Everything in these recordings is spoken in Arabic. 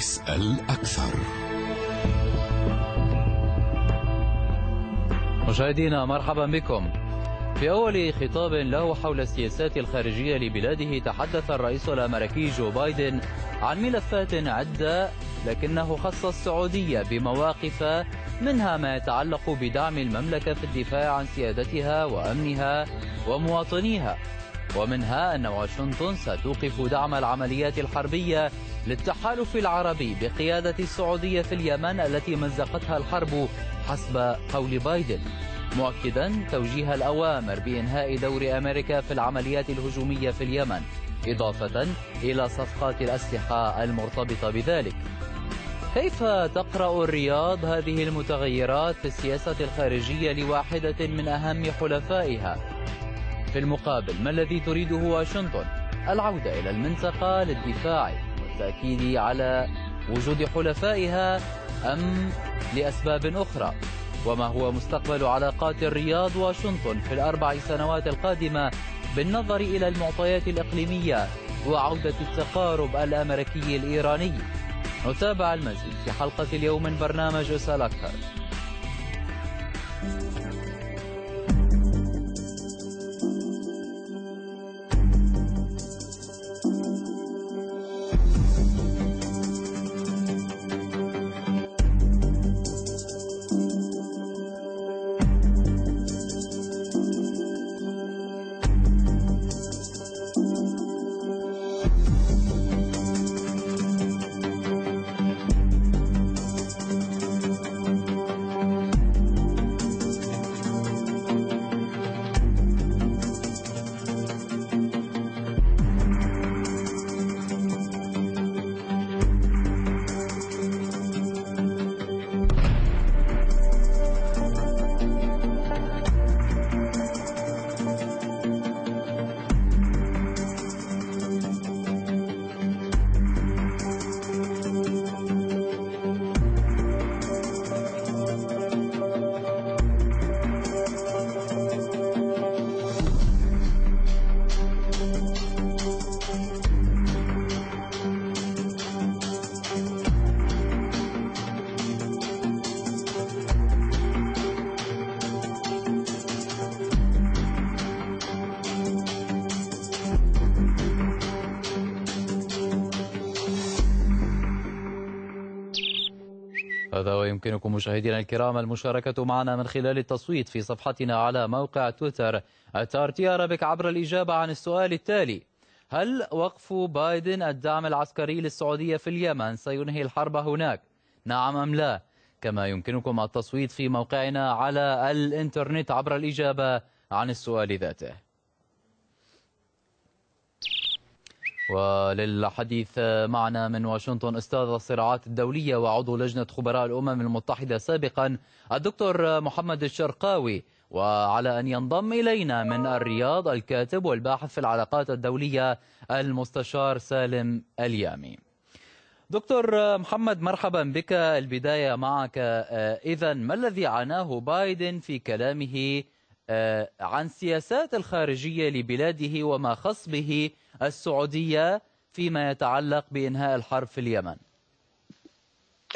اسأل أكثر. مشاهدينا مرحبا بكم. في أول خطاب له حول السياسات الخارجية لبلاده تحدث الرئيس الأمريكي جو بايدن عن ملفات عدة لكنه خص السعودية بمواقف منها ما يتعلق بدعم المملكة في الدفاع عن سيادتها وأمنها ومواطنيها. ومنها أن واشنطن ستوقف دعم العمليات الحربية للتحالف العربي بقيادة السعودية في اليمن التي مزقتها الحرب حسب قول بايدن. مؤكدا توجيه الأوامر بإنهاء دور أمريكا في العمليات الهجومية في اليمن إضافة إلى صفقات الأسلحة المرتبطة بذلك. كيف تقرأ الرياض هذه المتغيرات في السياسة الخارجية لواحدة من أهم حلفائها؟ في المقابل ما الذي تريده واشنطن؟ العودة إلى المنطقة للدفاع والتأكيد على وجود حلفائها أم لأسباب أخرى. وما هو مستقبل علاقات الرياض واشنطن في الأربع سنوات القادمة بالنظر إلى المعطيات الإقليمية وعودة التقارب الأمريكي الإيراني؟ نتابع المزيد في حلقة اليوم من برنامج اسأل أكثر ويمكنكم مشاهدينا الكرام المشاركة معنا من خلال التصويت في صفحتنا على موقع تويتر اتارتي أرابيك عبر الإجابة عن السؤال التالي هل وقف بايدن الدعم العسكري للسعودية في اليمن سينهي الحرب هناك؟ نعم أم لا؟ كما يمكنكم التصويت في موقعنا على الإنترنت عبر الإجابة عن السؤال ذاته وللحديث معنا من واشنطن أستاذ الصراعات الدولية وعضو لجنة خبراء الأمم المتحدة سابقا الدكتور محمد الشرقاوي. وعلى أن ينضم إلينا من الرياض الكاتب والباحث في العلاقات الدولية المستشار سالم اليامي. دكتور محمد مرحبا بك. البداية معك. إذا ما الذي عناه بايدن في كلامه عن سياسات الخارجية لبلاده وما خص به السعودية فيما يتعلق بإنهاء الحرب في اليمن.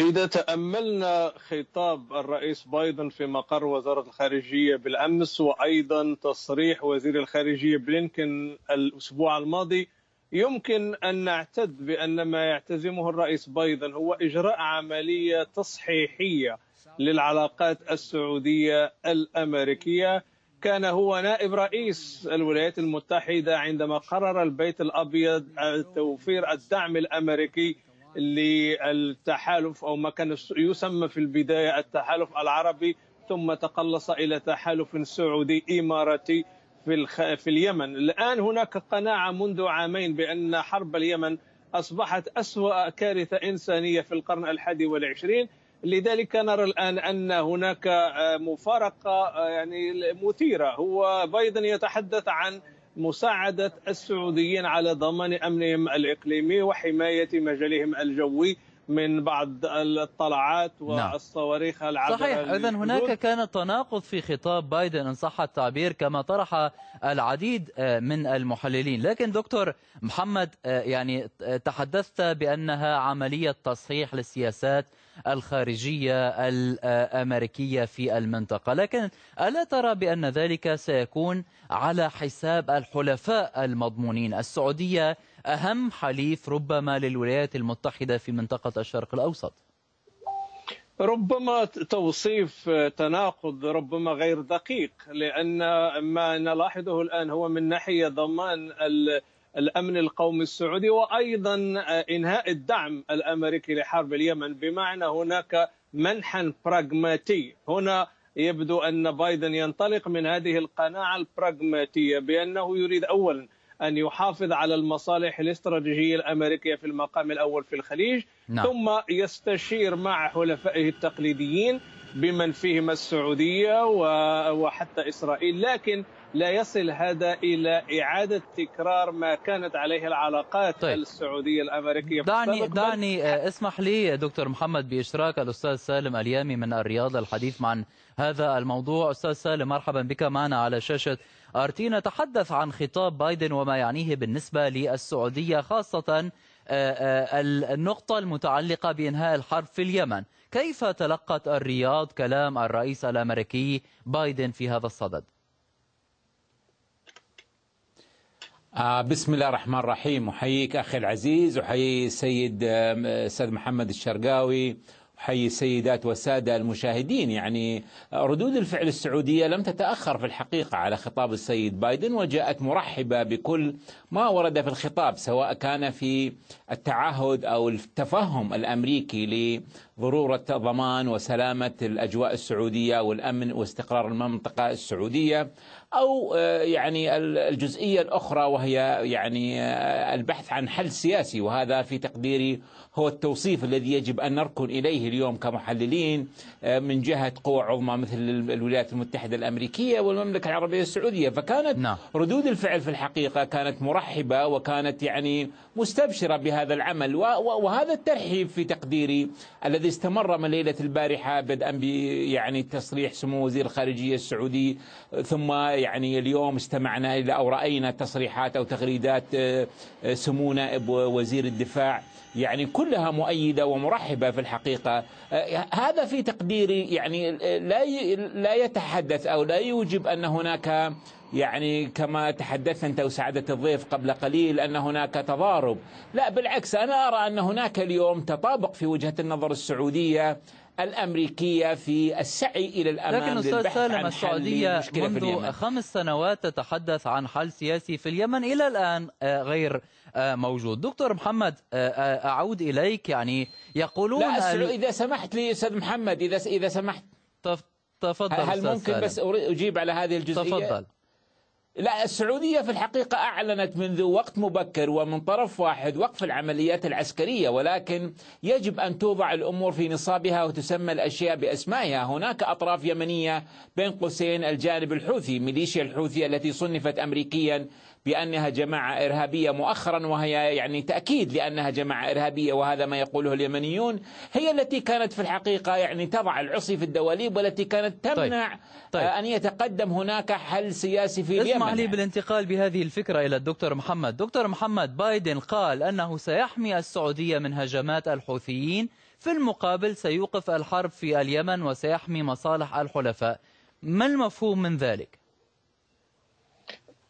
إذا تأملنا خطاب الرئيس بايدن في مقر وزارة الخارجية بالأمس وأيضا تصريح وزير الخارجية بلينكن الأسبوع الماضي يمكن أن نعتد بأن ما يعتزمه الرئيس بايدن هو إجراء عملية تصحيحية للعلاقات السعودية الأمريكية. كان هو نائب رئيس الولايات المتحدة عندما قرر البيت الأبيض توفير الدعم الأمريكي للتحالف أو ما كان يسمى في البداية التحالف العربي ثم تقلص إلى تحالف سعودي إماراتي في, في اليمن. الآن هناك قناعة منذ عامين بأن حرب اليمن أصبحت أسوأ كارثة إنسانية في القرن الحادي والعشرين. لذلك نرى الآن أن هناك مفارقة يعني مثيرة هو بايدن يتحدث عن مساعدة السعوديين على ضمان أمنهم الإقليمي وحماية مجالهم الجوي من بعض الطلعات نعم. والصواريخ العابرة صحيح للحدود. هناك كان تناقض في خطاب بايدن إن صح التعبير كما طرح العديد آه، من المحللين لكن دكتور محمد آه، يعني آه، تحدثت بأنها عملية تصحيح للسياسات الخارجية الأمريكية في المنطقة. لكن ألا ترى بأن ذلك سيكون على حساب الحلفاء المضمونين؟ السعودية أهم حليف ربما للولايات المتحدة في منطقة الشرق الأوسط. ربما توصيف تناقض ربما غير دقيق لأن ما نلاحظه الآن هو من ناحية ضمان ال- الأمن القومي السعودي وأيضا إنهاء الدعم الأمريكي لحرب اليمن. بمعنى هناك منحا براغماتي. هنا يبدو أن بايدن ينطلق من هذه القناعة البراغماتية بأنه يريد اولا أن يحافظ على المصالح الاستراتيجية الأمريكية في المقام الأول في الخليج نعم. ثم يستشير مع حلفائه التقليديين بمن فيهم السعودية و- وحتى إسرائيل. لكن لا يصل هذا إلى إعادة تكرار ما كانت عليه العلاقات طيب. السعودية الأمريكية دعني دعني آه، اسمح لي دكتور محمد بإشراك الأستاذ سالم اليامي من الرياض للحديث عن هذا الموضوع أستاذ سالم مرحبا بك معنا على شاشة آرتي نتحدث عن خطاب بايدن وما يعنيه بالنسبة للسعودية خاصة آه، آه، النقطة المتعلقة بإنهاء الحرب في اليمن كيف تلقت الرياض كلام الرئيس الأمريكي بايدن في هذا الصدد؟ آه بسم الله الرحمن الرحيم. أحييك أخي العزيز أحيي السيد آه، أستاذ محمد الشرقاوي أحيي السيدات والسادة المشاهدين. يعني ردود الفعل السعودية لم تتأخر في الحقيقة على خطاب السيد بايدن وجاءت مرحبة بكل ما ورد في الخطاب سواء كان في التعهد أو التفهم الأمريكي لضرورة ضمان وسلامة الأجواء السعودية والأمن واستقرار المنطقة السعودية. أو آه، يعني الجزئية الأخرى وهي يعني آه، البحث عن حل سياسي وهذا في تقديري هو التوصيف الذي يجب أن نركن إليه اليوم كمحللين آه، من جهة قوى عظمى مثل الولايات المتحدة الأمريكية والمملكة العربية السعودية. فكانت نعم. ردود الفعل في الحقيقة كانت مرحبة وكانت يعني مستبشرة بهذا العمل. وهذا الترحيب في تقديري الذي استمر من ليلة البارحة بدءا يعني تصريح سمو وزير الخارجية السعودي ثم يعني اليوم استمعنا إلى أو رأينا تصريحات أو تغريدات آه، آه، سمو نائب وزير الدفاع. يعني كلها مؤيدة ومرحبة في الحقيقة. آه، هذا في تقديري يعني آه، لا لا يتحدث أو لا يوجب أن هناك يعني كما تحدثت أنت وسعادة الضيف قبل قليل أن هناك تضارب. لا بالعكس أنا أرى أن هناك اليوم تطابق في وجهة النظر السعودية الأمريكية في السعي إلى الأمام لكن أستاذ سالم السعودية منذ خمس سنوات تتحدث عن حل سياسي في اليمن. إلى الآن آه، غير آه، موجود. دكتور محمد آه، أعود إليك. يعني يقولون لا إذا سمحت لي أستاذ محمد إذا إذا سمحت. تف- تفضل هل ممكن سالم. بس أجيب على هذه الجزئية؟ تفضل. لا السعودية في الحقيقة أعلنت منذ وقت مبكر ومن طرف واحد وقف العمليات العسكرية ولكن يجب أن توضع الأمور في نصابها وتسمى الأشياء بأسمائها. هناك أطراف يمنية بين قوسين الجانب الحوثي ميليشيا الحوثي التي صنفت أمريكيا بأنها جماعة إرهابية مؤخرا وهي يعني تأكيد لأنها جماعة إرهابية وهذا ما يقوله اليمنيون هي التي كانت في الحقيقة يعني تضع العصي في الدواليب والتي كانت تمنع طيب. آه، أن يتقدم هناك حل سياسي في اليمن اسمح لي. بالانتقال بهذه الفكرة إلى الدكتور محمد دكتور محمد بايدن قال أنه سيحمي السعودية من هجمات الحوثيين في المقابل سيوقف الحرب في اليمن وسيحمي مصالح الحلفاء ما المفهوم من ذلك؟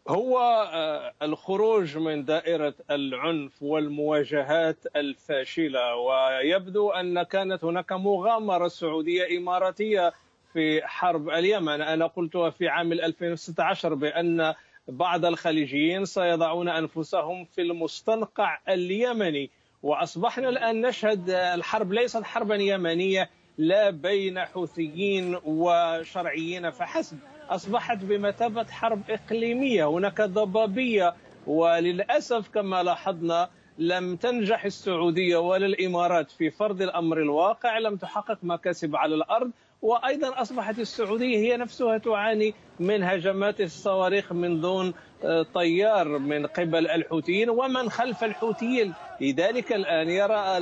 هو آه، الخروج من دائرة العنف والمواجهات الفاشلة ويبدو أن كانت هناك مغامرة سعودية إماراتية في حرب اليمن. أنا قلتها في عام 2016 بأن بعض الخليجيين سيضعون أنفسهم في المستنقع اليمني وأصبحنا الآن نشهد الحرب ليست حربا يمنية لا بين حوثيين وشرعيين فحسب أصبحت بمثابة حرب إقليمية هناك ضبابية. وللأسف كما لاحظنا لم تنجح السعودية ولا الإمارات في فرض الأمر الواقع. لم تحقق مكاسب على الأرض. وأيضا أصبحت السعودية هي نفسها تعاني من هجمات الصواريخ من دون آه، طيار من قبل الحوثيين ومن خلف الحوثيين. لذلك الآن يرى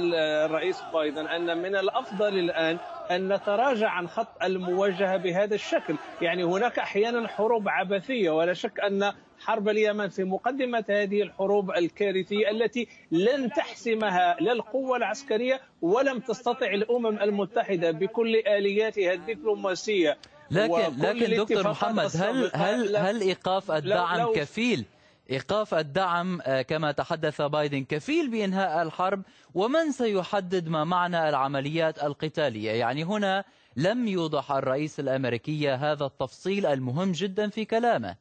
الرئيس بايدن أن من الأفضل الآن أن نتراجع عن خط المواجهة بهذا الشكل، يعني هناك أحيانا حروب عبثية ولا شك أن حرب اليمن في مقدمة هذه الحروب الكارثية التي لن تحسمها لا القوة العسكرية ولم تستطع الأمم المتحدة بكل آلياتها الدبلوماسيه لكن لكن دكتور محمد هل هل هل إيقاف الدعم لو كفيل؟ إيقاف الدعم آه، كما تحدث بايدن كفيل بإنهاء الحرب ومن سيحدد ما معنى العمليات القتالية؟ يعني هنا لم يوضح الرئيس الأمريكي هذا التفصيل المهم جدا في كلامه.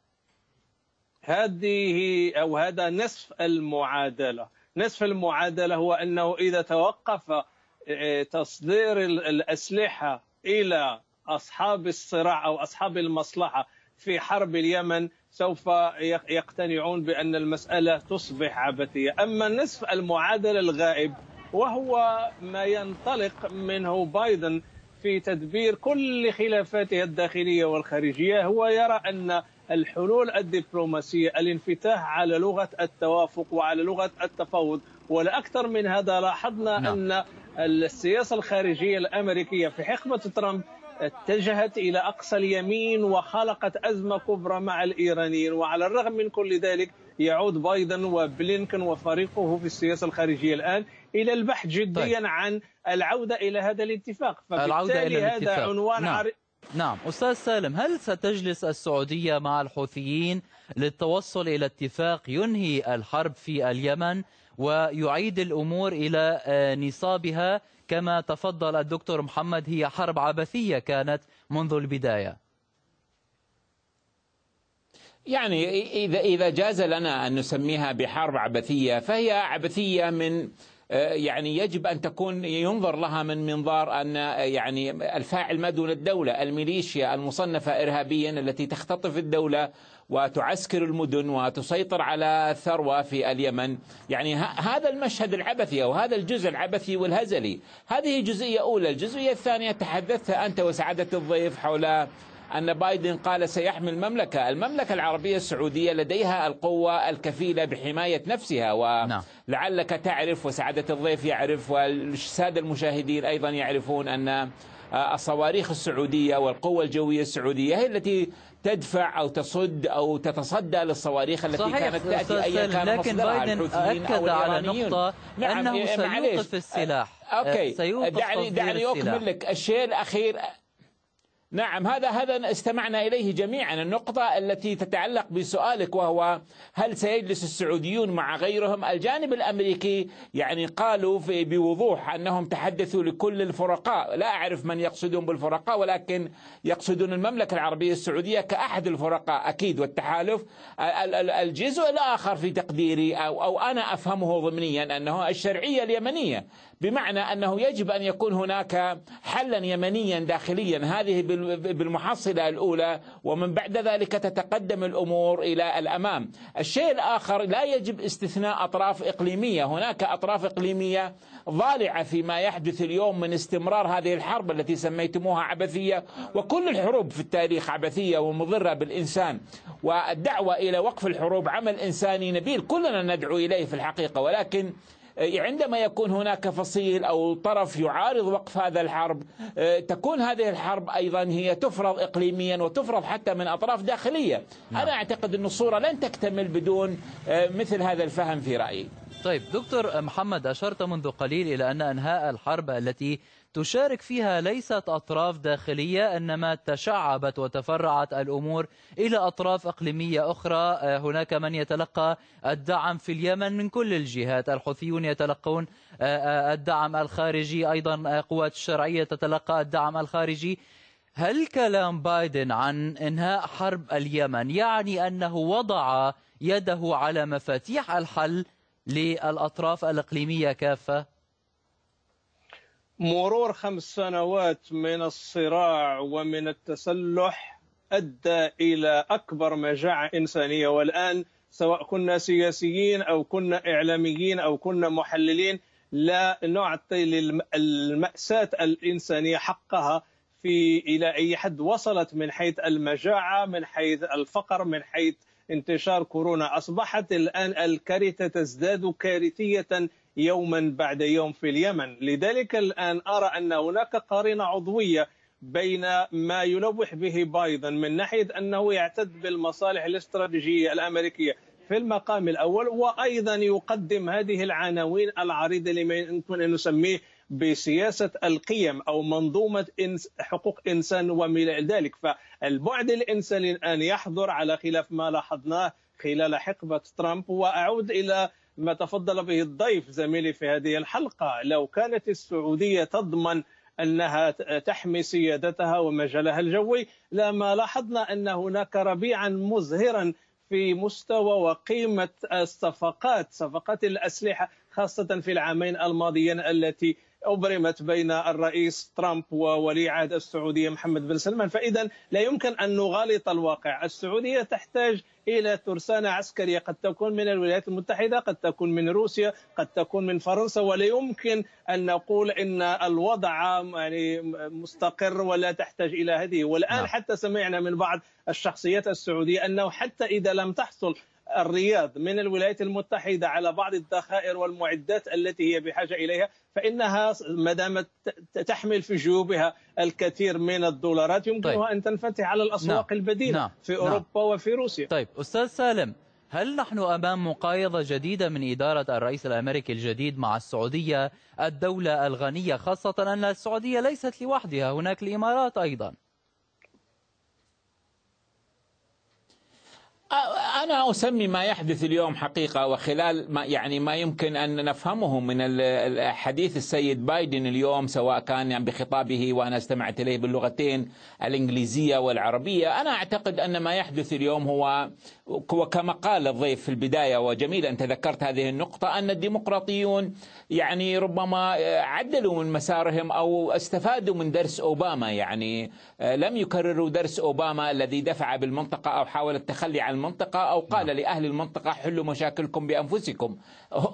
هذه أو هذا نصف المعادلة. نصف المعادلة هو أنه إذا توقف آه، تصدير الأسلحة إلى أصحاب الصراع أو أصحاب المصلحة في حرب اليمن سوف يقتنعون بأن المسألة تصبح عبثية، أما نصف المعادلة الغائب وهو ما ينطلق منه بايدن في تدبير كل خلافاته الداخلية والخارجية هو يرى أن الحلول الدبلوماسية الانفتاح على لغة التوافق وعلى لغة التفاوض ولا أكثر من هذا لاحظنا نعم. أن السياسة الخارجية الأمريكية في حقبة ترامب اتجهت إلى أقصى اليمين وخلقت أزمة كبرى مع الإيرانيين وعلى الرغم من كل ذلك يعود بايدن وبلينكن وفريقه في السياسة الخارجية الآن إلى البحث جديا طيب. عن العودة إلى هذا الاتفاق فبالتالي هذا عنوان نعم. عر... نعم أستاذ سالم هل ستجلس السعودية مع الحوثيين للتوصل إلى اتفاق ينهي الحرب في اليمن ويعيد الأمور إلى آه، نصابها. كما تفضل الدكتور محمد هي حرب عبثية كانت منذ البداية. يعني إذا إذا جاز لنا أن نسميها بحرب عبثية فهي عبثية من يعني يجب أن تكون ينظر لها من منظار أن يعني الفاعل ما دون الدولة الميليشيا المصنفة إرهابيا التي تختطف الدولة وتعسكر المدن وتسيطر على الثروة في اليمن. يعني هذا المشهد العبثي أو هذا الجزء العبثي والهزلي. هذه جزئية أولى. الجزئية الثانية تحدثت أنت وسعادة الضيف حول أن بايدن قال سيحمي المملكة. المملكة العربية السعودية لديها القوة الكفيلة بحماية نفسها ولعلك تعرف وسعادة الضيف يعرف والسادة المشاهدين أيضا يعرفون أن الصواريخ السعودية والقوة الجوية السعودية هي التي تدفع أو تصد أو تتصدى للصواريخ التي صحيح كانت تأتي أيا كان لكن بايدن أكد على نقطة نعم أنه سيوقف السلاح. okay. سيوقف دعني دعني أكمل لك الشيء الأخير نعم هذا هذا استمعنا إليه جميعا. النقطة التي تتعلق بسؤالك وهو هل سيجلس السعوديون مع غيرهم؟ الجانب الأمريكي يعني قالوا في بوضوح أنهم تحدثوا لكل الفرقاء. لا أعرف من يقصدون بالفرقاء ولكن يقصدون المملكة العربية السعودية كأحد الفرقاء أكيد. والتحالف الجزء الآخر في تقديري أو أو أنا أفهمه ضمنيا أنه الشرعية اليمنية بمعنى أنه يجب أن يكون هناك حلا يمنيا داخليا. هذه بالمحصلة الأولى ومن بعد ذلك تتقدم الأمور إلى الأمام. الشيء الآخر لا يجب استثناء أطراف إقليمية، هناك أطراف إقليمية ضالعة فيما يحدث اليوم من استمرار هذه الحرب التي سميتموها عبثية وكل الحروب في التاريخ عبثية ومضرة بالإنسان. والدعوة إلى وقف الحروب عمل إنساني نبيل كلنا ندعو إليه في الحقيقة. ولكن عندما يكون هناك فصيل أو طرف يعارض وقف هذا الحرب آه، تكون هذه الحرب أيضا هي تفرض اقليميا وتفرض حتى من أطراف داخلية نعم. أنا أعتقد أن الصورة لن تكتمل بدون آه، مثل هذا الفهم في رأيي طيب دكتور محمد أشرت منذ قليل إلى أن أنهاء الحرب التي تشارك فيها ليست أطراف داخلية إنما تشعبت وتفرعت الأمور إلى أطراف إقليمية أخرى. آه، هناك من يتلقى الدعم في اليمن من كل الجهات. الحوثيون يتلقون آه، آه، الدعم الخارجي. أيضا قوات الشرعية تتلقى الدعم الخارجي. هل كلام بايدن عن إنهاء حرب اليمن يعني أنه وضع يده على مفاتيح الحل للأطراف الإقليمية كافة؟ مرور خمس سنوات من الصراع ومن التسلح أدى إلى أكبر مجاعة إنسانية والآن سواء كنا سياسيين أو كنا إعلاميين أو كنا محللين لا نعطي للمأساة الإنسانية حقها في إلى أي حد وصلت من حيث المجاعة من حيث الفقر من حيث انتشار كورونا. أصبحت الآن الكارثة تزداد كارثية يوما بعد يوم في اليمن. لذلك الآن أرى أن هناك قرينة عضوية بين ما يلوح به بايدن. من ناحية أنه يعتد بالمصالح الاستراتيجية الأمريكية في المقام الأول وأيضا يقدم هذه العناوين العريضة لما يمكن أن نسميه بسياسة القيم أو منظومة حقوق إنسان وما ذلك. فالبعد الإنساني الان يحضر على خلاف ما لاحظناه خلال حقبة ترامب. وأعود إلى ما تفضل به الضيف زميلي في هذه الحلقة. لو كانت السعودية تضمن أنها تحمي سيادتها ومجالها الجوي لما لاحظنا أن هناك ربيعا مزهرا في مستوى وقيمة الصفقات صفقات الأسلحة خاصة في العامين الماضيين التي أبرمت بين الرئيس ترامب وولي عهد السعودية محمد بن سلمان. فإذا لا يمكن أن نغالط الواقع. السعودية تحتاج إلى ترسانة عسكرية. قد تكون من الولايات المتحدة قد تكون من روسيا قد تكون من فرنسا. ولا يمكن أن نقول أن الوضع يعني مستقر ولا تحتاج إلى هذه. والآن نعم. حتى سمعنا من بعض الشخصيات السعودية أنه حتى إذا لم تحصل الرياض من الولايات المتحدة على بعض الذخائر والمعدات التي هي بحاجة إليها فإنها ما دامت تحمل في جيوبها الكثير من الدولارات يمكنها طيب. أن تنفتح على الأسواق نعم. البديلة نعم. في نعم. أوروبا نعم. وفي روسيا طيب أستاذ سالم هل نحن أمام مقايضة جديدة من إدارة الرئيس الأمريكي الجديد مع السعودية الدولة الغنية خاصة أن السعودية ليست لوحدها هناك الإمارات أيضا أنا أسمي ما يحدث اليوم حقيقة وخلال ما يعني ما يمكن أن نفهمه من حديث السيد بايدن اليوم سواء كان يعني بخطابه وأنا أستمعت إليه باللغتين الإنجليزية والعربية. أنا أعتقد أن ما يحدث اليوم هو وكما قال الضيف في البداية وجميل أن تذكرت هذه النقطة أن الديمقراطيون يعني ربما عدلوا من مسارهم أو استفادوا من درس أوباما. يعني لم يكرروا درس أوباما الذي دفع بالمنطقة أو حاول التخلي عن المنطقة أو قال نعم. لأهل المنطقة حلوا مشاكلكم بأنفسكم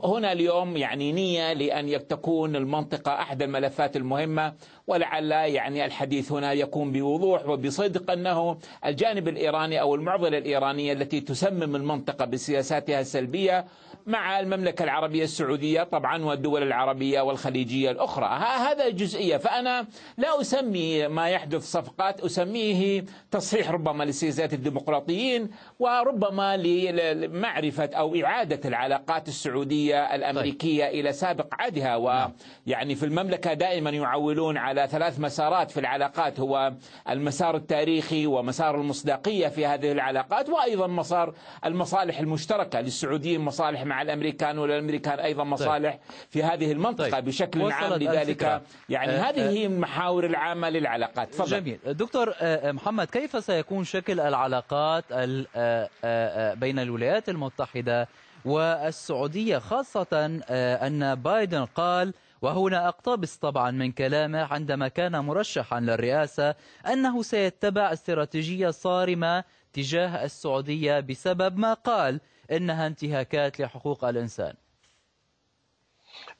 هنا اليوم يعني نية لأن تكون المنطقة أحد الملفات المهمة ولعل يعني الحديث هنا يكون بوضوح وبصدق أنه الجانب الإيراني أو المعضلة الإيرانية التي تسمم المنطقة بسياساتها السلبية مع المملكة العربية السعودية طبعا والدول العربية والخليجية الأخرى. هذا جزئية. فأنا لا أسمي ما يحدث صفقات أسميه تصحيح ربما لسياسات الديمقراطيين وربما لمعرفة أو إعادة العلاقات السعودية الأمريكية طيب. إلى سابق عهدها. ويعني في المملكة دائما يعولون على ثلاث مسارات في العلاقات هو المسار التاريخي ومسار المصداقية في هذه العلاقات وأيضا مسار المصالح المشتركة للسعوديين مصالح مع الأمريكان والأمريكان أيضا طيب. مصالح طيب. في هذه المنطقة طيب. بشكل عام لذلك يعني أه هذه هي المحاور العامة للعلاقات فضل. جميل دكتور آه، آه، محمد كيف سيكون شكل العلاقات آه، بين الولايات المتحدة والسعودية خاصة أن بايدن قال وهنا أقتبس طبعا من كلامه عندما كان مرشحا للرئاسة أنه سيتبع استراتيجية صارمة تجاه السعودية بسبب ما قال إنها انتهاكات لحقوق الإنسان.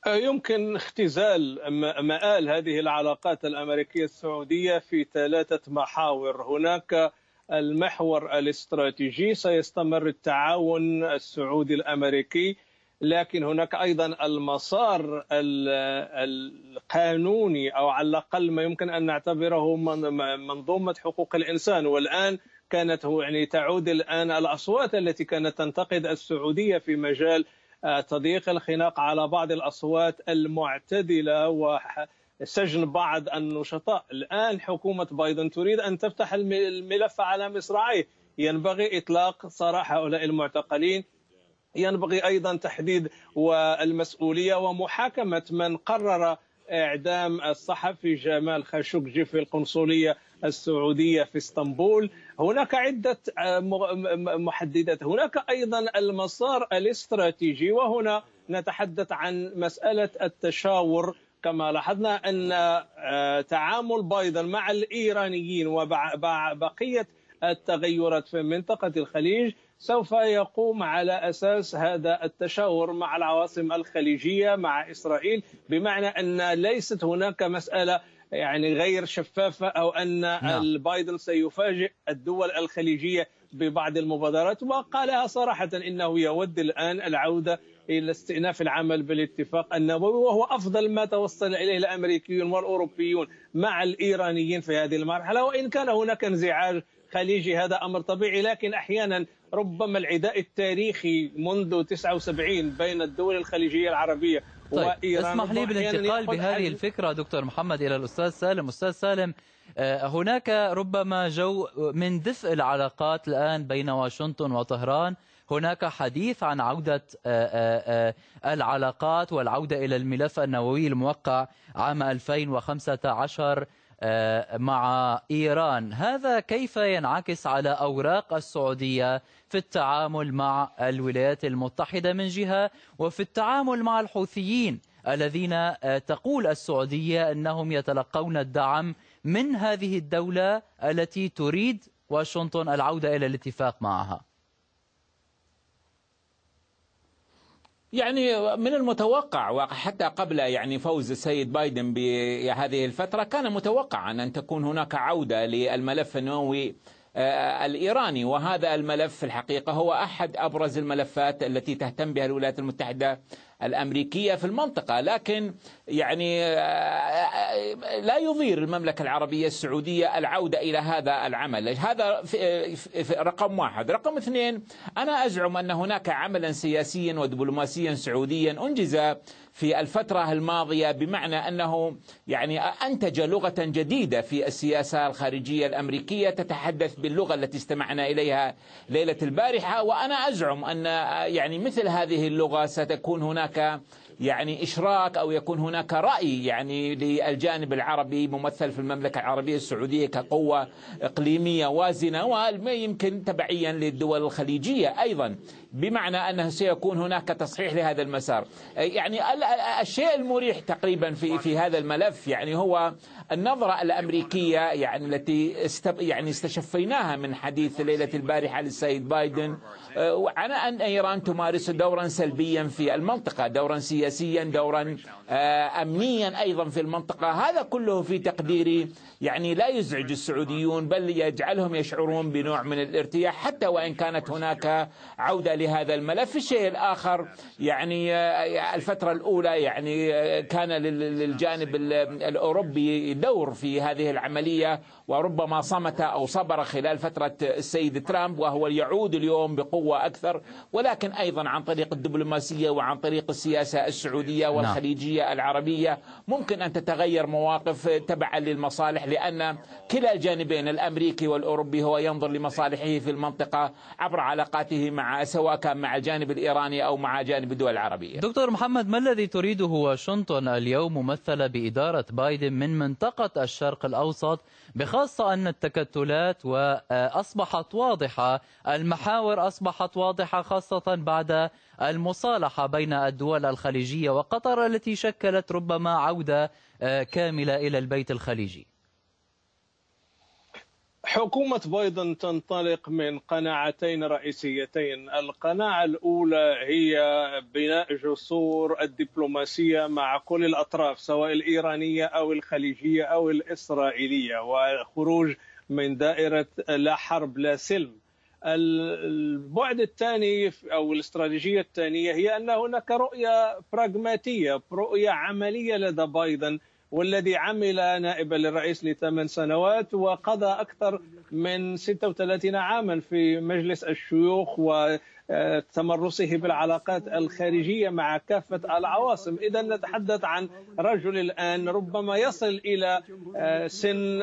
يمكن اختزال مآل هذه العلاقات الأمريكية السعودية في ثلاثة محاور. هناك المحور الاستراتيجي سيستمر التعاون السعودي الأمريكي لكن هناك أيضا المسار القانوني أو على الأقل ما يمكن أن نعتبره منظومه حقوق الإنسان. والآن كانت يعني تعود الآن الأصوات التي كانت تنتقد السعودية في مجال آه، تضييق الخناق على بعض الأصوات المعتدلة وسجن بعض النشطاء. الآن حكومة بايدن تريد أن تفتح الملف على مصراعيه. ينبغي إطلاق سراح هؤلاء المعتقلين ينبغي أيضا تحديد والمسؤولية ومحاكمة من قرر إعدام الصحفي جمال خاشقجي في القنصلية السعودية في إسطنبول. هناك عدة محددات. هناك أيضا المسار الاستراتيجي وهنا نتحدث عن مسألة التشاور. كما لاحظنا أن آه، تعامل بايدن مع الإيرانيين وبقيه التغيرات في منطقة الخليج سوف يقوم على أساس هذا التشاور مع العواصم الخليجية مع إسرائيل بمعنى أن ليست هناك مسألة يعني غير شفافة أو أن نعم. بايدن سيفاجئ الدول الخليجية ببعض المبادرات وقالها صراحة إنه يود الآن العودة إلى استئناف العمل بالاتفاق النووي وهو أفضل ما توصل إليه الأمريكيون والأوروبيون مع الإيرانيين في هذه المرحلة وإن كان هناك انزعاج خليجي هذا أمر طبيعي لكن أحيانا ربما العداء التاريخي منذ 79 بين الدول الخليجية العربية طيب وإيران. اسمح لي بالانتقال بهذه الفكرة دكتور محمد إلى الأستاذ سالم. أستاذ سالم آه، هناك ربما جو من دفء العلاقات الآن بين واشنطن وطهران. هناك حديث عن عودة آه، آه، العلاقات والعودة إلى الملف النووي الموقع عام 2015 مع إيران. هذا كيف ينعكس على أوراق السعودية في التعامل مع الولايات المتحدة من جهة وفي التعامل مع الحوثيين الذين تقول السعودية أنهم يتلقون الدعم من هذه الدولة التي تريد واشنطن العودة إلى الاتفاق معها. يعني من المتوقع وحتى قبل يعني فوز السيد بايدن بهذه الفترة كان متوقعا أن تكون هناك عودة للملف النووي آه، الإيراني. وهذا الملف في الحقيقة هو أحد أبرز الملفات التي تهتم بها الولايات المتحدة الأمريكية في المنطقة لكن يعني آه، لا يضير المملكة العربية السعودية العودة إلى هذا العمل. هذا في رقم واحد. رقم اثنين أنا أزعم أن هناك عملا سياسيا ودبلوماسيا سعوديا أنجز في الفترة الماضية بمعنى أنه يعني أنتج لغة جديدة في السياسة الخارجية الأمريكية تتحدث باللغة التي استمعنا إليها ليلة البارحة. وأنا أزعم أن يعني مثل هذه اللغة ستكون هناك يعني إشراك أو يكون هناك رأي يعني للجانب العربي ممثل في المملكة العربية السعودية كقوة إقليمية وازنة ويمكن تبعيا للدول الخليجية أيضا. بمعنى أنه سيكون هناك تصحيح لهذا المسار. يعني الشيء المريح تقريبا في في هذا الملف يعني هو النظرة الأمريكية يعني التي استب يعني استشفيناها من حديث ليلة البارحة للسيد بايدن. آه، على أن إيران تمارس دورا سلبيا في المنطقة دورا سياسيا دورا آه، أمنيا أيضا في المنطقة. هذا كله في تقديري. يعني لا يزعج السعوديون بل يجعلهم يشعرون بنوع من الارتياح حتى وإن كانت هناك عودة لهذا الملف. الشيء الآخر يعني آه، الفترة الأولى يعني كان للجانب الأوروبي دور في هذه العملية وربما صمت أو صبر خلال فترة السيد ترامب وهو يعود اليوم بقوة أكثر ولكن أيضا عن طريق الدبلوماسية وعن طريق السياسة السعودية نعم. والخليجية العربية ممكن أن تتغير مواقف تبعا للمصالح لأن كلا الجانبين الأمريكي والأوروبي هو ينظر لمصالحه في المنطقة عبر علاقاته مع سواء كان مع الجانب الإيراني أو مع جانب الدول العربية دكتور محمد ما الذي تريده واشنطن اليوم ممثلة بإدارة بايدن من منطقة الشرق الأوسط بخاصة أن التكتلات وأصبحت واضحة المحاور أصبحت واضحة خاصة بعد المصالحة بين الدول الخليجية وقطر التي شكلت ربما عودة كاملة إلى البيت الخليجي. حكومة بايدن تنطلق من قناعتين رئيسيتين. القناعة الأولى هي بناء جسور الدبلوماسية مع كل الأطراف سواء الإيرانية أو الخليجية أو الإسرائيلية وخروج من دائرة لا حرب لا سلم. البعد الثاني أو الاستراتيجية الثانية هي أن هناك رؤية براغماتية رؤية عملية لدى بايدن. والذي عمل نائبا للرئيس لثمان سنوات وقضى أكثر من 36 عاما في مجلس الشيوخ و تمرسه بالعلاقات الخارجية مع كافة العواصم. إذا نتحدث عن رجل الآن ربما يصل إلى آه، سن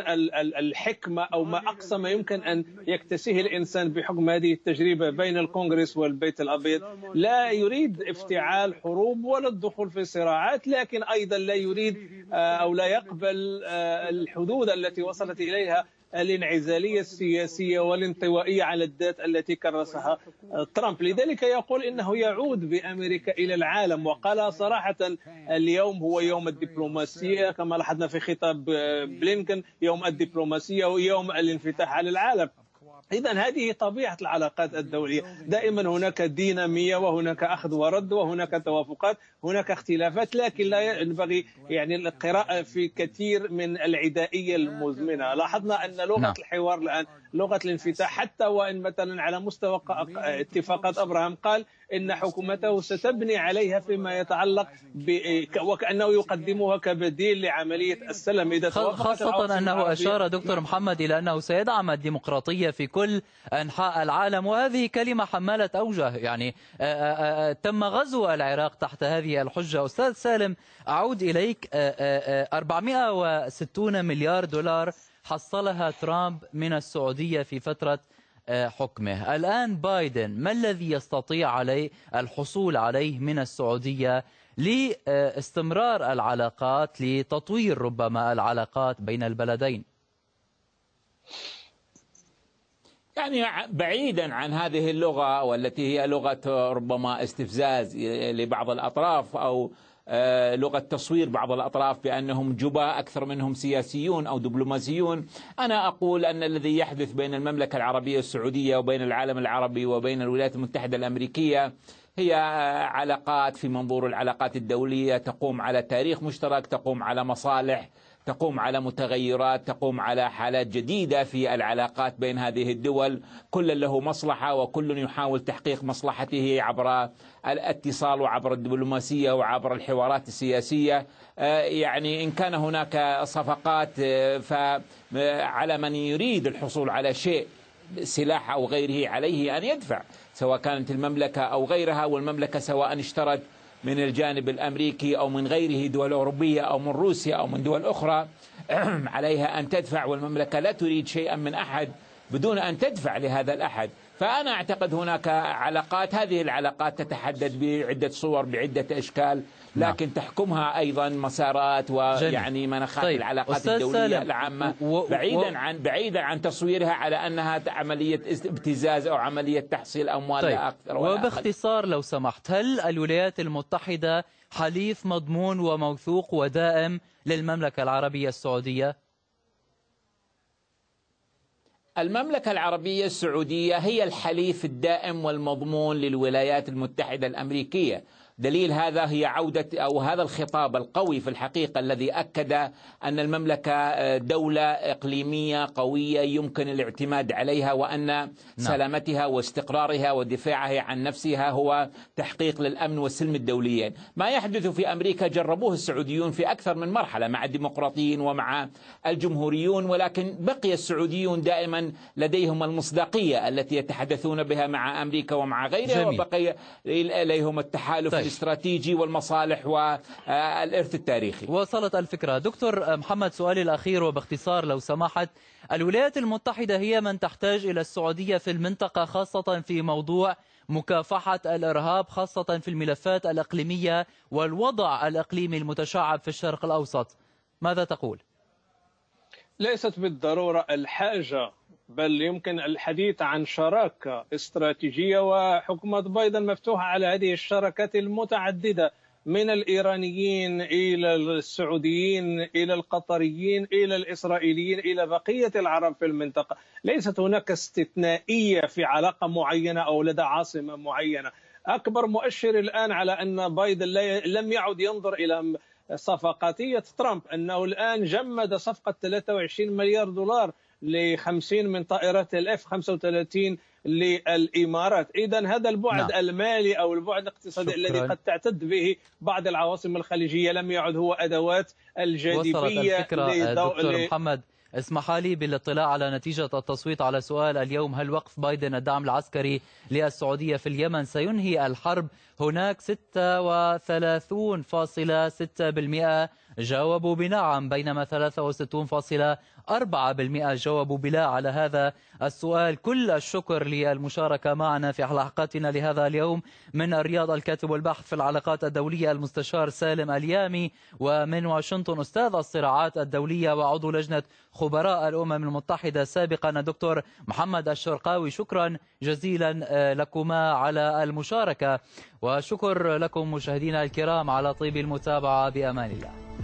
الحكمة أو ما أقصى ما يمكن أن يكتسيه الإنسان بحكم هذه التجربة بين الكونغرس والبيت الأبيض. لا يريد افتعال حروب ولا الدخول في صراعات لكن أيضا لا يريد آه، أو لا يقبل آه، الحدود التي وصلت إليها الانعزالية السياسية والانطوائية على الذات التي كرسها ترامب. لذلك يقول إنه يعود بأمريكا إلى العالم وقال صراحة اليوم هو يوم الدبلوماسية كما لاحظنا في خطاب بلينكن يوم الدبلوماسية ويوم الانفتاح على العالم. إذا هذه طبيعة العلاقات الدولية. دائما هناك دينامية وهناك أخذ ورد وهناك توافقات هناك اختلافات لكن لا ينبغي يعني القراءة في كثير من العدائية المزمنة. لاحظنا أن لغة نعم. الحوار الآن لغة الانفتاح حتى وإن مثلا على مستوى اتفاقات أبراهام قال إن حكومته ستبني عليها فيما يتعلق وكأنه يقدمها كبديل لعملية السلم. إذا خاصة أنه أشار دكتور محمد إلى أنه سيدعم الديمقراطية في كل أنحاء العالم. وهذه كلمة حمالة أوجه يعني تم غزو العراق تحت هذه الحجة. أستاذ سالم أعود إليك. 460 مليار دولار حصلها ترامب من السعودية في فترة حكمه. الآن بايدن ما الذي يستطيع عليه الحصول عليه من السعودية لاستمرار العلاقات لتطوير ربما العلاقات بين البلدين؟ يعني بعيدا عن هذه اللغة والتي هي لغة ربما استفزاز لبعض الأطراف أو آه، لغة تصوير بعض الأطراف بأنهم جباء أكثر منهم سياسيون أو دبلوماسيون. أنا أقول أن الذي يحدث بين المملكة العربية السعودية وبين العالم العربي وبين الولايات المتحدة الأمريكية هي علاقات في منظور العلاقات الدولية تقوم على تاريخ مشترك تقوم على مصالح تقوم على متغيرات تقوم على حالات جديدة في العلاقات بين هذه الدول. كل له مصلحة وكل يحاول تحقيق مصلحته عبر الاتصال وعبر الدبلوماسية وعبر الحوارات السياسية. آه، يعني إن كان هناك صفقات آه، فعلى من يريد الحصول على شيء سلاح أو غيره عليه أن يدفع سواء كانت المملكة أو غيرها والمملكة سواء اشترت من الجانب الأمريكي أو من غيره دول أوروبية أو من روسيا أو من دول أخرى عليها أن تدفع والمملكة لا تريد شيئا من أحد بدون أن تدفع لهذا الأحد. فأنا أعتقد هناك علاقات هذه العلاقات تتحدد بعدة صور بعدة أشكال نعم. لكن نعم. تحكمها أيضا مسارات ويعني مناخات طيب. العلاقات الدولية العامة و... بعيدا و... عن بعيدا عن تصويرها على أنها عملية ابتزاز أو عملية تحصيل أموال طيب. لا أكثر ولا وباختصار لو سمحت هل الولايات المتحدة حليف مضمون وموثوق ودائم للمملكة العربية السعودية؟ المملكة العربية السعودية هي الحليف الدائم والمضمون للولايات المتحدة الأمريكية. دليل هذا هي عودة أو هذا الخطاب القوي في الحقيقة الذي أكد أن المملكة آه، دولة إقليمية قوية يمكن الاعتماد عليها وأن نعم. سلامتها واستقرارها ودفاعها عن نفسها هو تحقيق للأمن والسلم الدوليين ما يحدث في أمريكا جربوه السعوديون في أكثر من مرحلة مع الديمقراطيين ومع الجمهوريون ولكن بقي السعوديون دائما لديهم المصداقية التي يتحدثون بها مع أمريكا ومع غيرها جميل. وبقي لديهم التحالف طيب. الاستراتيجي والمصالح والإرث التاريخي. وصلت الفكرة. دكتور محمد سؤالي الأخير وباختصار لو سمحت. الولايات المتحدة هي من تحتاج إلى السعودية في المنطقة خاصة في موضوع مكافحة الإرهاب خاصة في الملفات الإقليمية والوضع الإقليمي المتشعب في الشرق الأوسط. ماذا تقول؟ ليست بالضرورة الحاجة بل يمكن الحديث عن شراكة استراتيجية وحكومة بايدن مفتوحة على هذه الشراكات المتعددة من الإيرانيين إلى السعوديين إلى القطريين إلى الإسرائيليين إلى بقية العرب في المنطقة. ليست هناك استثنائية في علاقة معينة أو لدى عاصمة معينة. أكبر مؤشر الآن على أن بايدن لم يعد ينظر إلى صفقاتية ترامب أنه الآن جمد صفقة 23 مليار دولار ل 50 من طائرات الإف 35 للإمارات، إذا هذا البعد نعم. المالي أو البعد الاقتصادي شكرا. الذي قد تعتد به بعض العواصم الخليجية لم يعد هو أدوات الجاذبية وصلت الفكرة دكتور محمد. اسمح لي بالاطلاع على نتيجة التصويت على سؤال. اليوم هل وقف بايدن الدعم العسكري للسعودية في اليمن؟ سينهي الحرب. هناك 36.6% جاوبوا بنعم بينما 63.4% جاوبوا بلا على هذا السؤال. كل الشكر للمشاركة معنا في حلقاتنا لهذا اليوم من الرياض الكاتب والباحث في العلاقات الدولية المستشار سالم اليامي ومن واشنطن أستاذ الصراعات الدولية وعضو لجنة خبراء الأمم المتحدة سابقا الدكتور محمد الشرقاوي. شكرا جزيلا آه، لكما على المشاركة. وشكر لكم مشاهدينا الكرام على طيب المتابعة. بأمان الله.